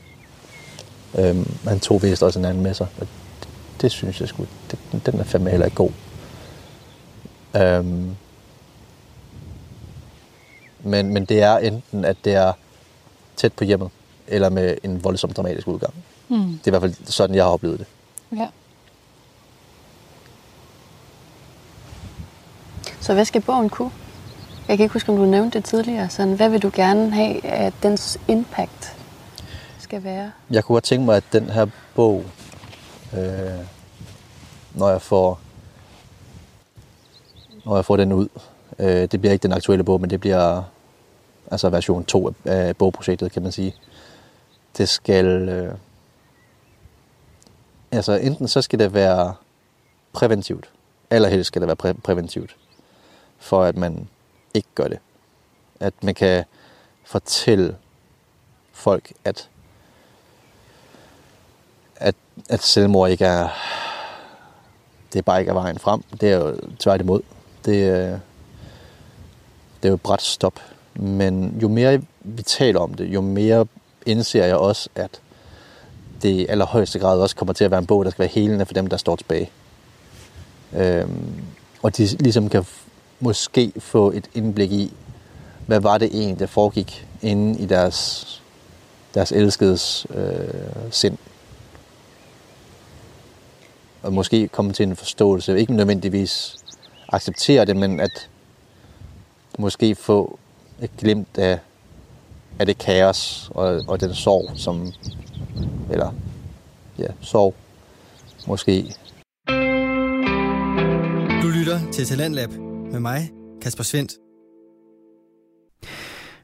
Øhm, han tog vist også en anden med sig, og det, det synes jeg sgu, det, den er fandme heller ikke god. Øhm, men, men det er enten, at det er tæt på hjemmet, eller med en voldsom dramatisk udgang. Mm. Det er i hvert fald sådan, jeg har oplevet det. Ja. Så hvad skal bogen kunne? Jeg kan ikke huske, om du nævnte det tidligere. Sådan, hvad vil du gerne have, at dens impact skal være? Jeg kunne godt tænke mig, at den her bog, øh, når jeg får når jeg får den ud, øh, det bliver ikke den aktuelle bog, men det bliver altså version 2 af, bogprojektet, kan man sige. Det skal, øh, altså enten så skal det være præventivt, eller helst skal det være præ- præventivt, for at man ikke gør det. At man kan fortælle folk, at at, at selvmord ikke er, det er bare ikke er vejen frem. Det er jo tværtimod. Det, øh, det er jo et bræt stop. Men jo mere vi taler om det, jo mere indser jeg også, at det i allerhøjeste grad også kommer til at være en bog, der skal være helende for dem, der står tilbage. Øhm, og de ligesom kan måske få et indblik i, hvad var det egentlig, der foregik inde i deres, deres elskedes øh, sind. Og måske komme til en forståelse, ikke nødvendigvis acceptere det, men at måske få et glimt af, af det kaos og, og den sorg, som, eller ja, sorg, måske Du lytter til Talentlab med mig, Kasper Svendt.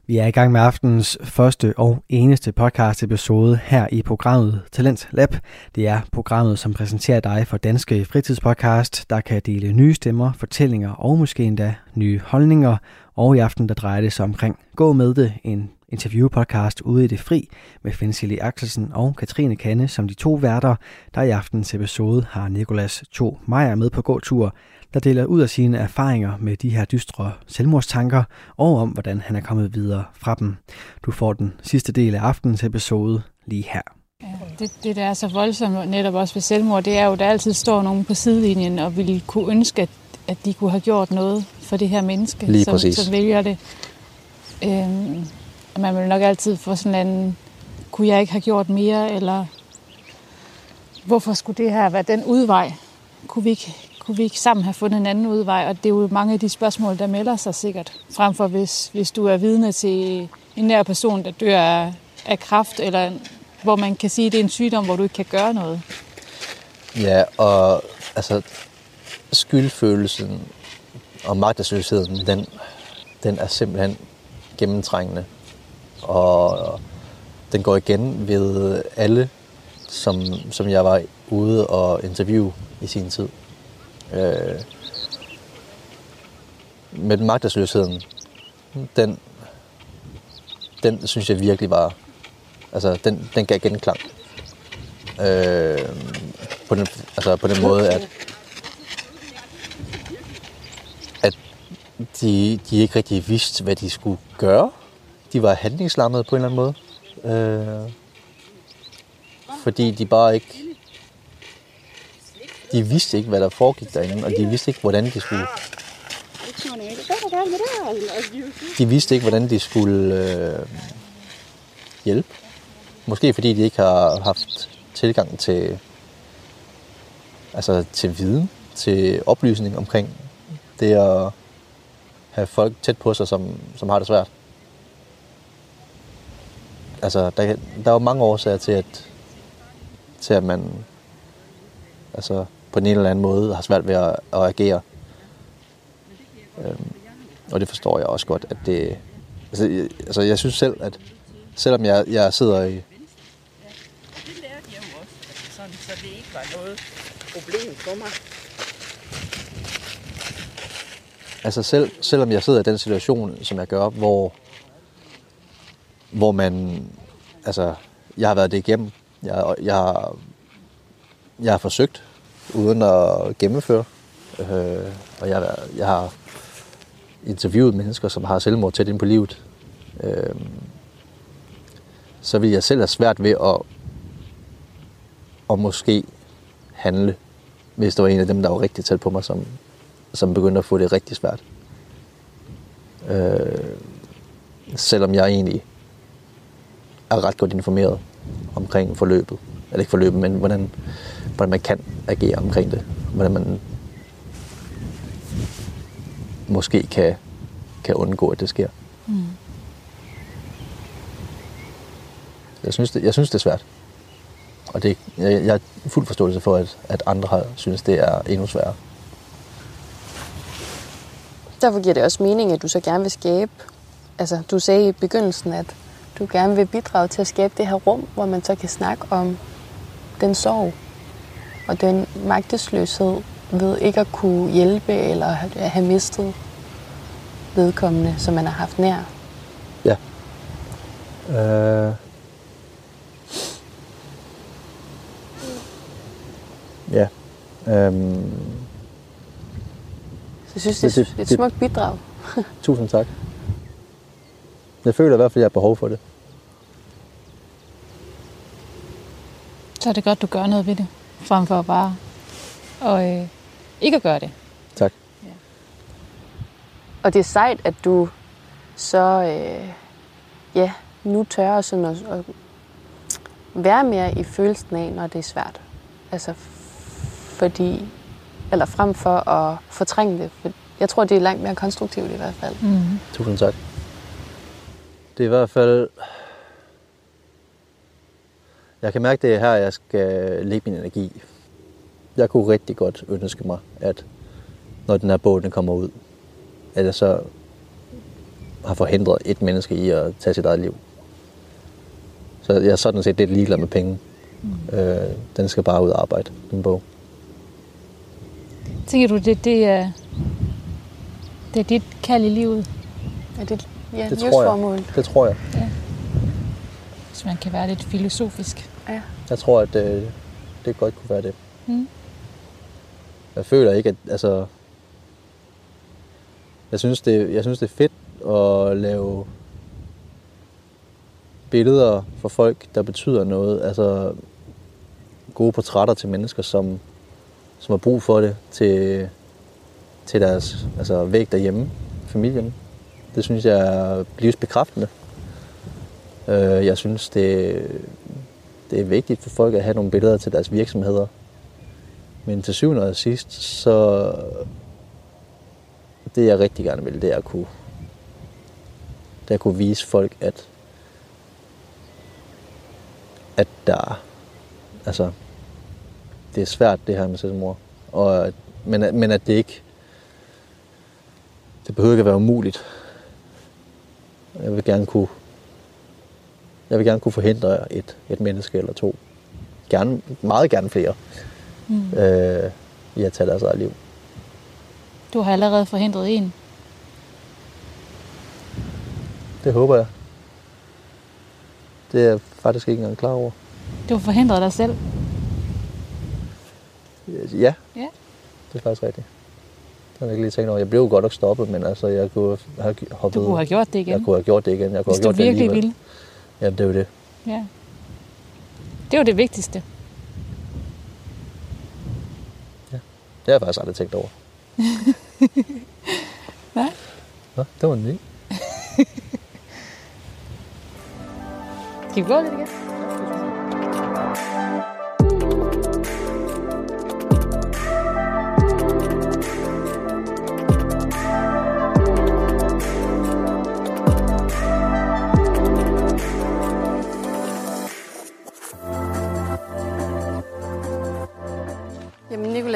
Vi er i gang med aftenens første og eneste podcast episode her i programmet Talent Lab. Det er programmet, som præsenterer dig for Danske Fritidspodcast, der kan dele nye stemmer, fortællinger og måske endda nye holdninger. Og i aften der drejer det sig omkring Gå med det, en interviewpodcast ude i det fri med Fensili Axelsen og Katrine Kanne som de to værter, der i aftens episode har Nikolas To Meier med på gåtur, der deler ud af sine erfaringer med de her dystre selvmordstanker og om, hvordan han er kommet videre fra dem. Du får den sidste del af aftens episode lige her. Det, det, der er så voldsomt netop også ved selvmord, det er jo, at der altid står nogen på sidelinjen og ville kunne ønske, at, at de kunne have gjort noget for det her menneske, Lige som, præcis. som vælger det. Øhm, og man vil nok altid få sådan en, kunne jeg ikke have gjort mere, eller hvorfor skulle det her være den udvej? Kunne vi ikke, kunne vi ikke sammen have fundet en anden udvej? Og det er jo mange af de spørgsmål, der melder sig sikkert. Frem for hvis, hvis du er vidne til en nær person, der dør af, af kræft, eller hvor man kan sige, at det er en sygdom, hvor du ikke kan gøre noget. Ja, og altså skyldfølelsen og magtesløsheden, den, den er simpelthen gennemtrængende. Og den går igen ved alle, som, som jeg var ude og interviewe i sin tid. Øh, men magtesløsheden, den, den synes jeg virkelig var, altså den, den gav genklang. Øh, på den, altså på den måde, at, at de, de ikke rigtig vidste, hvad de skulle gøre. De var handlingslammede på en eller anden måde. Øh, fordi de bare ikke... De vidste ikke, hvad der foregik derinde, og de vidste ikke, hvordan de skulle... De vidste ikke, hvordan de skulle øh, hjælpe. Måske fordi de ikke har haft tilgang til, altså til viden, til oplysning omkring det at have folk tæt på sig, som, som har det svært. Altså, der, der er jo mange årsager til, at, til, at man altså, på en eller anden måde har svært ved at, at agere. Øhm, og det forstår jeg også godt, at det... Altså, jeg, altså, jeg synes selv, at selvom jeg, jeg sidder i, Det lærte jeg jo også, sådan, så det ikke var noget problem for mig. Altså selv, selvom jeg sidder i den situation, som jeg gør, hvor, hvor man, altså, jeg har været det igennem. Jeg, jeg, har- jeg har forsøgt, uden at gennemføre. Øh, og jeg, jeg har interviewet mennesker, som har selvmord tæt ind på livet. Øh, så vil jeg selv have svært ved at, at måske handle, hvis der var en af dem, der var rigtig tæt på mig, som, som begyndte at få det rigtig svært. Øh, selvom jeg egentlig er ret godt informeret omkring forløbet. Eller ikke forløbet, men hvordan, hvordan man kan agere omkring det. Hvordan man måske kan, kan undgå, at det sker. Mm. Jeg synes, det, jeg synes, det er svært. Og det, jeg, jeg har fuld forståelse for, at, at andre har synes, det er endnu sværere. Derfor giver det også mening, at du så gerne vil skabe, altså du sagde i begyndelsen, at du gerne vil bidrage til at skabe det her rum, hvor man så kan snakke om den sorg og den magtesløshed ved ikke at kunne hjælpe eller at have mistet vedkommende, som man har haft nær. Ja. Øh. Ja. Øhm, Så jeg synes, det er Det- det- et det- smukt bidrag. [LAUGHS] tusind tak. Jeg føler i hvert fald, at jeg har behov for det. Så er det godt, du gør noget ved det, frem for bare og, øh, ikke at gøre det. Tak. Ja. og det er sejt, at du så øh, ja, nu tør sådan at, at være mere i følelsen af, når det er svært. Altså fordi, eller frem for at fortrænge det. For jeg tror, det er langt mere konstruktivt i hvert fald. Mm. Tusind tak. Det er i hvert fald... Jeg kan mærke, det er her, jeg skal lægge min energi. Jeg kunne rigtig godt ønske mig, at når den her bog den kommer ud, at jeg så har forhindret et menneske i at tage sit eget liv. Så jeg er sådan set lidt ligeglad med penge. Mm. Øh, den skal bare ud og arbejde, den bog. Tænker du, det, det, er, det er dit kald i livet, Er det ja, Det tror jeg. livsformål? Det tror jeg. hvis man kan være lidt filosofisk? Ja. Jeg tror, at øh, det godt kunne være det. Mm. Jeg føler ikke, at... Altså, jeg, synes, det, jeg synes, det er fedt at lave billeder for folk, der betyder noget. Altså gode portrætter til mennesker, som, som har brug for det til, til deres altså, væg derhjemme, familien. Det synes jeg er livsbekræftende. Øh, Jeg synes, det, det er vigtigt for folk at have nogle billeder til deres virksomheder. Men til syvende og sidst, så det jeg rigtig gerne vil, det er at kunne, det er at kunne vise folk, at, at der, altså, det er svært det her med selvmord. Og, men, men at det ikke, det behøver ikke at være umuligt. Jeg vil gerne kunne, jeg vil gerne kunne forhindre et, et menneske eller to. Gerne, meget gerne flere Mm. øh, i at tage deres eget liv. Du har allerede forhindret en. Det håber jeg. Det er jeg faktisk ikke engang klar over. Du har forhindret dig selv. Ja, Ja. det er faktisk rigtigt. Det har jeg ikke lige tænkt over. Jeg blev jo godt nok stoppet, men altså, jeg kunne have hoppet... Du kunne have gjort det igen. Jeg kunne have gjort det igen. Jeg kunne hvis have du gjort det virkelig alligevel. ville. Ja, det er jo det. Ja. Det var det vigtigste. Det har jeg faktisk aldrig tænkt over. [LAUGHS] Hvad? Nå, det var en ny. Skal vi gå lidt igen?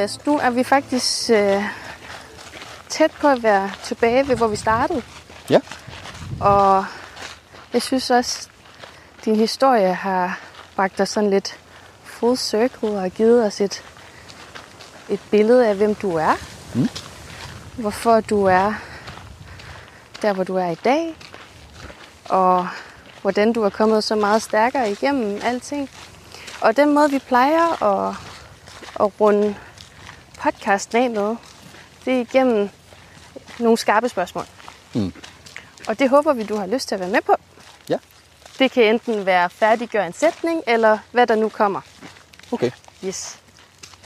Nicolas, nu er vi faktisk øh, tæt på at være tilbage ved, hvor vi startede. Ja. Og jeg synes også, din historie har bragt dig sådan lidt full circle og givet os et, et billede af, hvem du er. Mm. Hvorfor du er der, hvor du er i dag. Og hvordan du er kommet så meget stærkere igennem alting. Og den måde, vi plejer at, at runde podcasten af med, det er igennem nogle skarpe spørgsmål. Mm. Og det håber vi, du har lyst til at være med på. Ja. Det kan enten være færdiggør en sætning, eller hvad der nu kommer. Okay. Yes.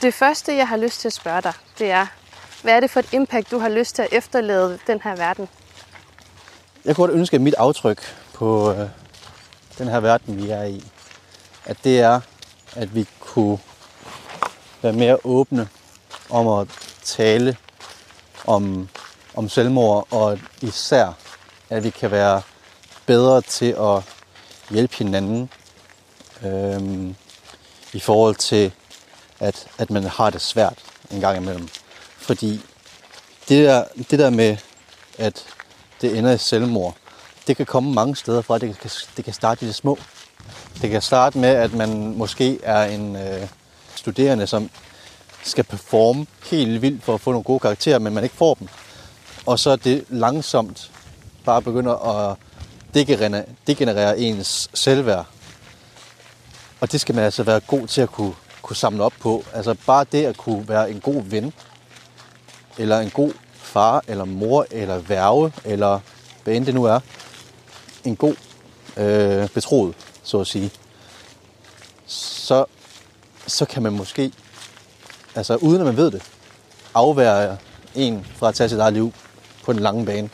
Det første, jeg har lyst til at spørge dig, det er, hvad er det for et impact, du har lyst til at efterlade den her verden? Jeg kunne godt ønske, at mit aftryk på øh, den her verden, vi er i, at det er, at vi kunne være mere åbne om at tale om, om selvmord, og især, at vi kan være bedre til at hjælpe hinanden øhm, i forhold til, at, at man har det svært en gang imellem. Fordi det der, det der med, at det ender i selvmord, det kan komme mange steder fra. Det kan, det kan starte i det små. Det kan starte med, at man måske er en øh, studerende, som skal performe helt vildt for at få nogle gode karakterer, men man ikke får dem. Og så er det langsomt bare begynder at degenerere, degenerere ens selvværd. Og det skal man altså være god til at kunne, kunne samle op på. Altså bare det at kunne være en god ven, eller en god far, eller mor, eller værve, eller hvad end det nu er. En god øh, betroet, så at sige. Så, så kan man måske, altså uden at man ved det, afvære en fra at tage sit eget liv. på den lange bane.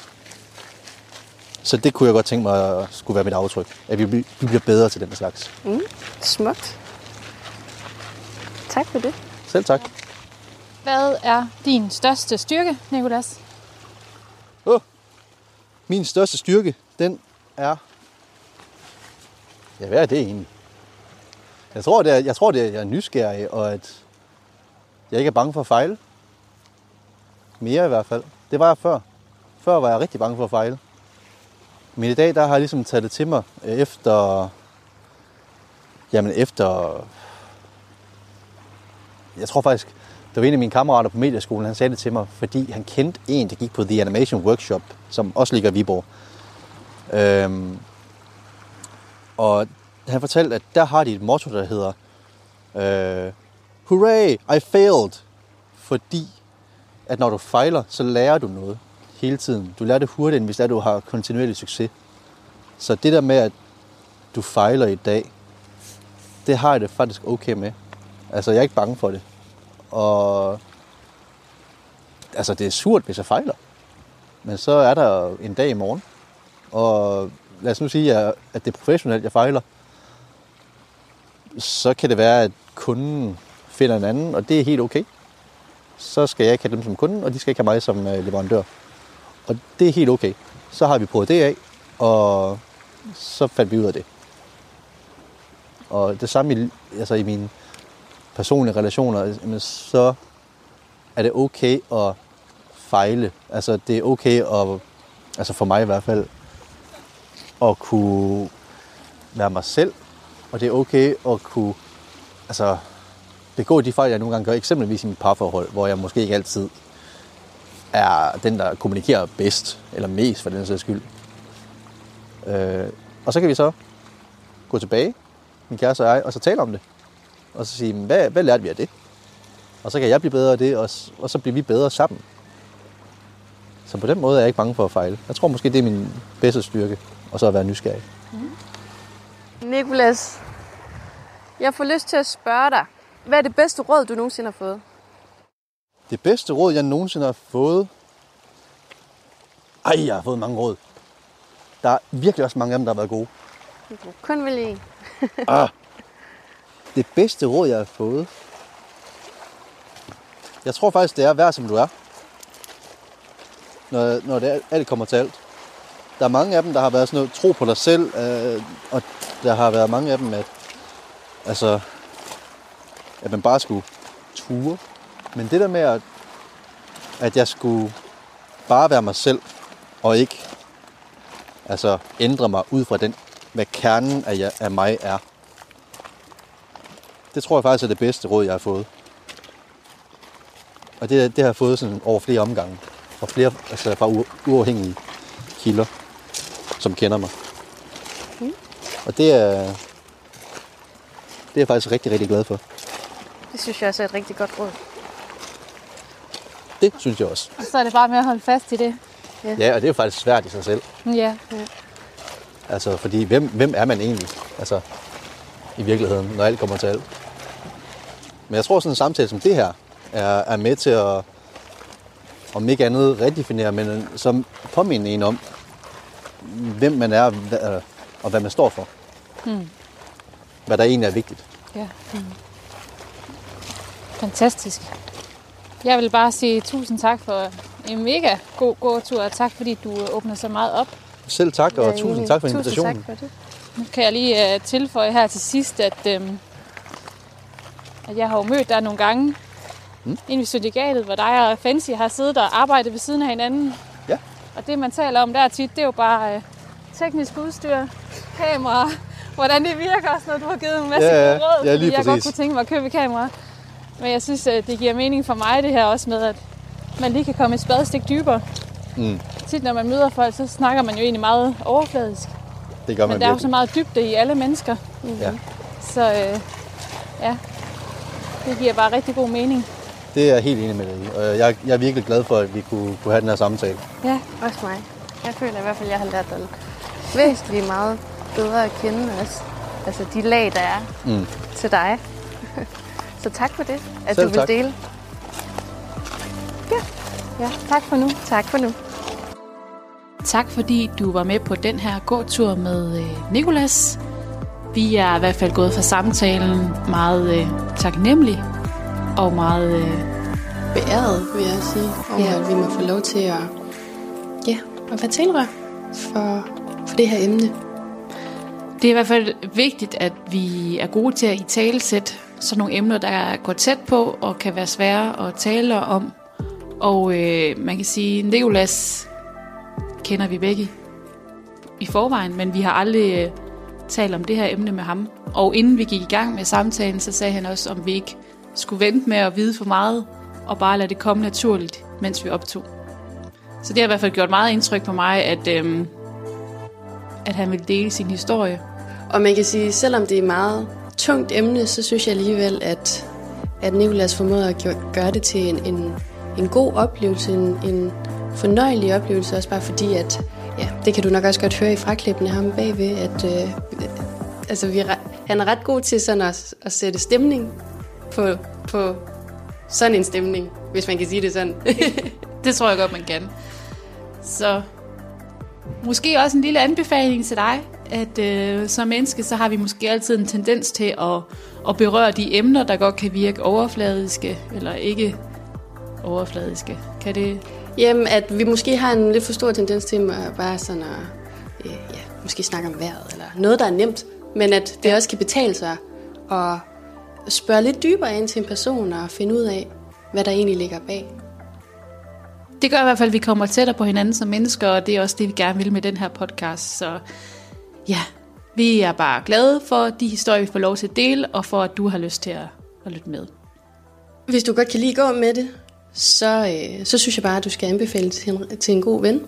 Så det kunne jeg godt tænke mig skulle være mit aftryk. At vi, vi bliver bedre til den slags. Smukt. Tak for det. Selv tak. Hvad er din største styrke, Nikolas? Oh. Min største styrke, den er... Ja, hvad er det egentlig? Jeg tror, det er, jeg tror, det er, at jeg er nysgerrig, og at jeg ikke er bange for at fejle. Mere i hvert fald. Det var jeg før. Før var jeg rigtig bange for at fejle. Men i dag, der har jeg ligesom taget det til mig øh, efter... Jamen efter... Jeg tror faktisk, der var en af mine kammerater på medieskolen, han sagde det til mig, fordi han kendte en, der gik på The Animation Workshop, som også ligger i Viborg. Øhm, og han fortalte, at der har de et motto, der hedder øh, Hooray, I failed! Fordi at når du fejler, så lærer du noget hele tiden. Du lærer det hurtigt, end hvis du har kontinuerlig succes. Så det der med, at du fejler i dag, det har jeg det faktisk okay med. Altså, jeg er ikke bange for det. Og altså, det er surt, hvis jeg fejler. Men så er der en dag i morgen. Og lad os nu sige, at at det er professionelt, jeg fejler. Så kan det være, at kunden finder en anden, og det er helt okay. Så skal jeg ikke have dem som kunde, og de skal ikke have mig som øh, leverandør. Og det er helt okay. Så har vi prøvet det af, og så fandt vi ud af det. Og det samme i, altså i mine personlige relationer, jamen, så er det okay at fejle. Altså det er okay at, altså for mig i hvert fald, at kunne være mig selv. Og det er okay at kunne altså, begå de fejl, jeg nogle gange gør. Eksempelvis i mit parforhold, hvor jeg måske ikke altid er den, der kommunikerer bedst, eller mest for den sags skyld. Øh, og så kan vi så gå tilbage, min kæreste og jeg, og så tale om det. Og så sige, hvad, hvad lærte vi af det? Og så kan jeg blive bedre af det, og, og så bliver vi bedre sammen. Så på den måde er jeg ikke bange for at fejle. Jeg tror måske, det er min bedste styrke, og så at være nysgerrig. Mm-hmm. Nikolas, jeg får lyst til at spørge dig, hvad er det bedste råd, du nogensinde har fået? Det bedste råd, jeg nogensinde har fået... Ej, jeg har fået mange råd. Der er virkelig også mange af dem, der har været gode. Du kun vælge en. [LAUGHS] Ah. Det bedste råd, jeg har fået... Jeg tror faktisk, det er, vær som du er. Når, når det alt kommer til alt. Der er mange af dem, der har været sådan noget, tro på dig selv, øh, og der har været mange af dem, at, altså, at man bare skulle ture. Men det der med, at, at jeg skulle bare være mig selv, og ikke altså, ændre mig ud fra den, hvad kernen af, jeg, af mig er. Det tror jeg faktisk er det bedste råd, jeg har fået. Og det, det har jeg fået sådan over flere omgange. Fra, flere, altså fra uafhængige kilder, som kender mig. Og det er, det er jeg faktisk rigtig, rigtig glad for. Det synes jeg også er et rigtig godt råd. Det synes jeg også. Og så er det bare med at holde fast i det. Ja, og det er jo faktisk svært i sig selv. Ja. Altså, fordi hvem, hvem er man egentlig? Altså, i virkeligheden, når alt kommer til alt. Men jeg tror, sådan en samtale som det her, er, er med til at, om ikke andet, redefinere, men som påminde en om, hvem man er, hvad- og hvad man står for. Hmm. Hvad der egentlig er vigtigt. Ja. Mm. Fantastisk. Jeg vil bare sige tusind tak for en mega god gåtur, og tak fordi du åbner så meget op. Selv tak, og er tusind tak for Tusind invitationen. tak for det. Nu kan jeg lige uh, tilføje her til sidst, at, øhm, at jeg har jo mødt dig nogle gange mm. inde ved syndikatet, hvor dig og Fancy har siddet og arbejdet ved siden af hinanden. Ja. Og det, man taler om der tit, det er jo bare uh, teknisk udstyr, kamera, hvordan det virker og sådan noget. Du har givet en masse Ja, ja. råd, Ja, lige fordi jeg godt præcis. kunne tænke mig at købe kamera. Men jeg synes, at det giver mening for mig det her også med, at man lige kan komme et spadestik dybere. Mm, Tit når man møder folk, så snakker man jo egentlig meget overfladisk. det gør man Men der er jo så virkelig. meget dybde i alle mennesker. Ja. Så øh, ja, det giver bare rigtig god mening. Det er jeg helt enig med dig i. Og jeg, jeg er virkelig glad for, at vi kunne, kunne have den her samtale. Ja, Også mig. Jeg føler i hvert fald, at jeg har lært dig væsentligt meget bedre at kende også. Altså de lag, der er Mm. til dig. Så tak for det, at Selv du vil tak. dele. ja tak for nu. Tak for nu. Tak fordi du var med på den her gåtur med øh, Nikolas. Vi er i hvert fald gået fra samtalen meget øh, taknemmelige og meget øh, Beæret, vil jeg sige, over Ja. ja. at vi må få lov til at, ja, at være talerør for, for det her emne. Det er i hvert fald vigtigt, at vi er gode til at i talesætte sådan nogle emner, der går tæt på og kan være svære at tale om. Og øh, man kan sige, Nicolas kender vi begge i forvejen, men vi har aldrig øh, talt om det her emne med ham. Og inden vi gik i gang med samtalen, så sagde han også, om vi ikke skulle vente med at vide for meget, og bare lade det komme naturligt, mens vi optog. Så det har i hvert fald gjort meget indtryk på mig, at, øh, at han ville dele sin historie. Og man kan sige, selvom det er meget tungt emne, så synes jeg alligevel, at, at Nicolas formåede at gøre det til en, en, en god oplevelse, en, en fornøjelig oplevelse, også bare fordi, at ja, det kan du nok også godt høre i fraklippene ham bagved, at øh, altså, vi er, han er ret god til sådan at, at sætte stemning på, på sådan en stemning, hvis man kan sige det sådan. [LAUGHS] Det tror jeg godt, man kan. Så måske også en lille anbefaling til dig, at øh, som menneske, så har vi måske altid en tendens til at, at berøre de emner, der godt kan virke overfladiske, eller ikke overfladiske. Kan det... Jamen, at vi måske har en lidt for stor tendens til at bare sådan at, øh, ja, måske snakke om vejret, eller noget, der er nemt, men at det også kan betale sig at spørge lidt dybere ind til en person og finde ud af, hvad der egentlig ligger bag. Det gør i hvert fald, at vi kommer tættere på hinanden som mennesker, og det er også det, vi gerne vil med den her podcast. Så ja, vi er bare glade for de historier, vi får lov til at dele, og for, at du har lyst til at, at lytte med. Hvis du godt kan lide gå med det, så, øh, så synes jeg bare, at du skal anbefale til en, til en god ven.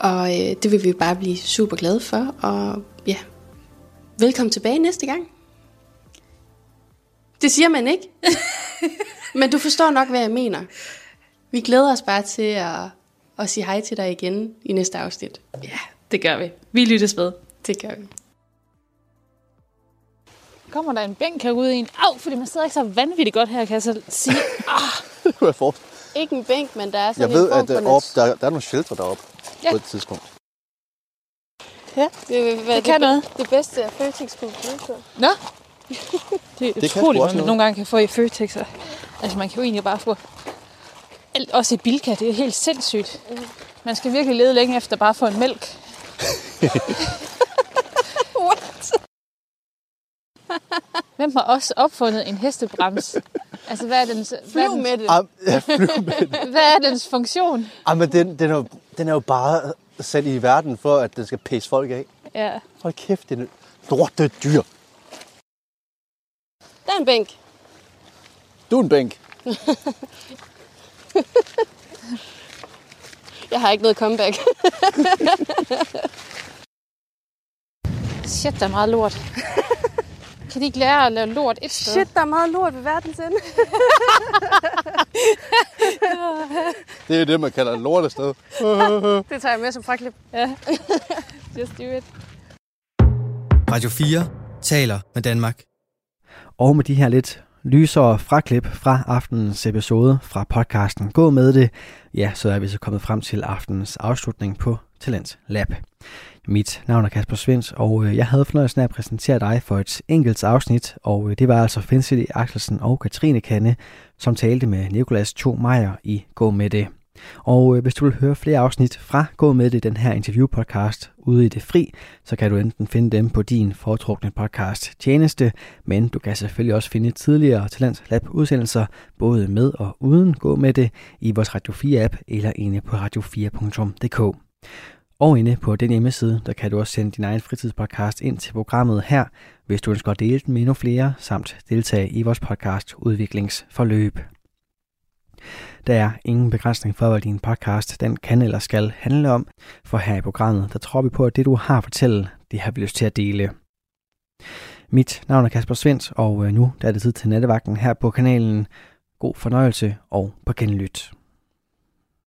Og øh, det vil vi bare blive super glade for. Og ja, velkommen tilbage næste gang. Det siger man ikke. [LAUGHS] Men du forstår nok, hvad jeg mener. Vi glæder os bare til at, at sige hej til dig igen i næste afsnit. Ja, det gør vi. Vi lyttes med. Det gør vi. Kommer der en bænk herude i en? Au, fordi man sidder ikke så vanvittigt godt her, kan jeg så sige. [LAUGHS] Det kunne jeg. Ikke en bænk, men der er Jeg sådan ved, en form at øh, op, der, der er nogle shelter deroppe Ja. på et tidspunkt. Ja, det, vil være Det kan noget. Det bedste er Føtex kunne byde på. Nå. [LAUGHS] Det er kan sgu utroligt, hvad man noget. nogle gange kan få i Føtex. Altså, man kan jo egentlig bare få alt, også i Bilka. Det er helt sindssygt. Man skal virkelig lede længe efter bare at få en mælk. [LAUGHS] [LAUGHS] Hvem har også opfundet en hestebrems? Altså, hvad er dens, Flyv med det. Ah, [LAUGHS] ja, flyv med det. hvad er dens funktion? Ah, men den, den, er jo, den er jo bare sat i verden for, at den skal pisse folk af. Ja. Hold kæft, det er en lorte dyr. Der er en bænk. Du er en bænk. Jeg har ikke noget comeback. Shit, der er meget lort. Kan de ikke lære at lave lort et sted? Shit, der er meget lort ved verdens ende. [LAUGHS] Det er det, man kalder et lortested. [LAUGHS] Det tager jeg med som fraklip. [LAUGHS] Just do it. Radio 4 taler med Danmark. Og med de her lidt lysere fraklip fra aftenens episode fra podcasten Gå med det, ja, så er vi så kommet frem til aftenens afslutning på Talent Lab. Mit navn er Kasper Svens, og øh, jeg havde fornøjelsen af at præsentere dig for et enkelt afsnit, og øh, det var altså Fencity Axelsen og Katrine Kanne, som talte med Nikolas To Meier i Gå med det. Og øh, hvis du vil høre flere afsnit fra Gå med det, den her interviewpodcast ude i det fri, så kan du enten finde dem på din foretrukne podcast tjeneste, men du kan selvfølgelig også finde tidligere Talents Lab udsendelser, både med og uden Gå med det, i vores Radio 4 app eller inde på radio4.dk. Og inde på den hjemmeside, der kan du også sende din egen fritidspodcast ind til programmet her, hvis du ønsker at dele den med endnu flere, samt deltage i vores podcast udviklingsforløb. Der er ingen begrænsning for, hvad din podcast den kan eller skal handle om, for her i programmet, der tror vi på, at det du har at fortælle, det har vi lyst til at dele. Mit navn er Kasper Svendt, og øh, nu der er det tid til nattevagten her på kanalen. God fornøjelse og på genlyt.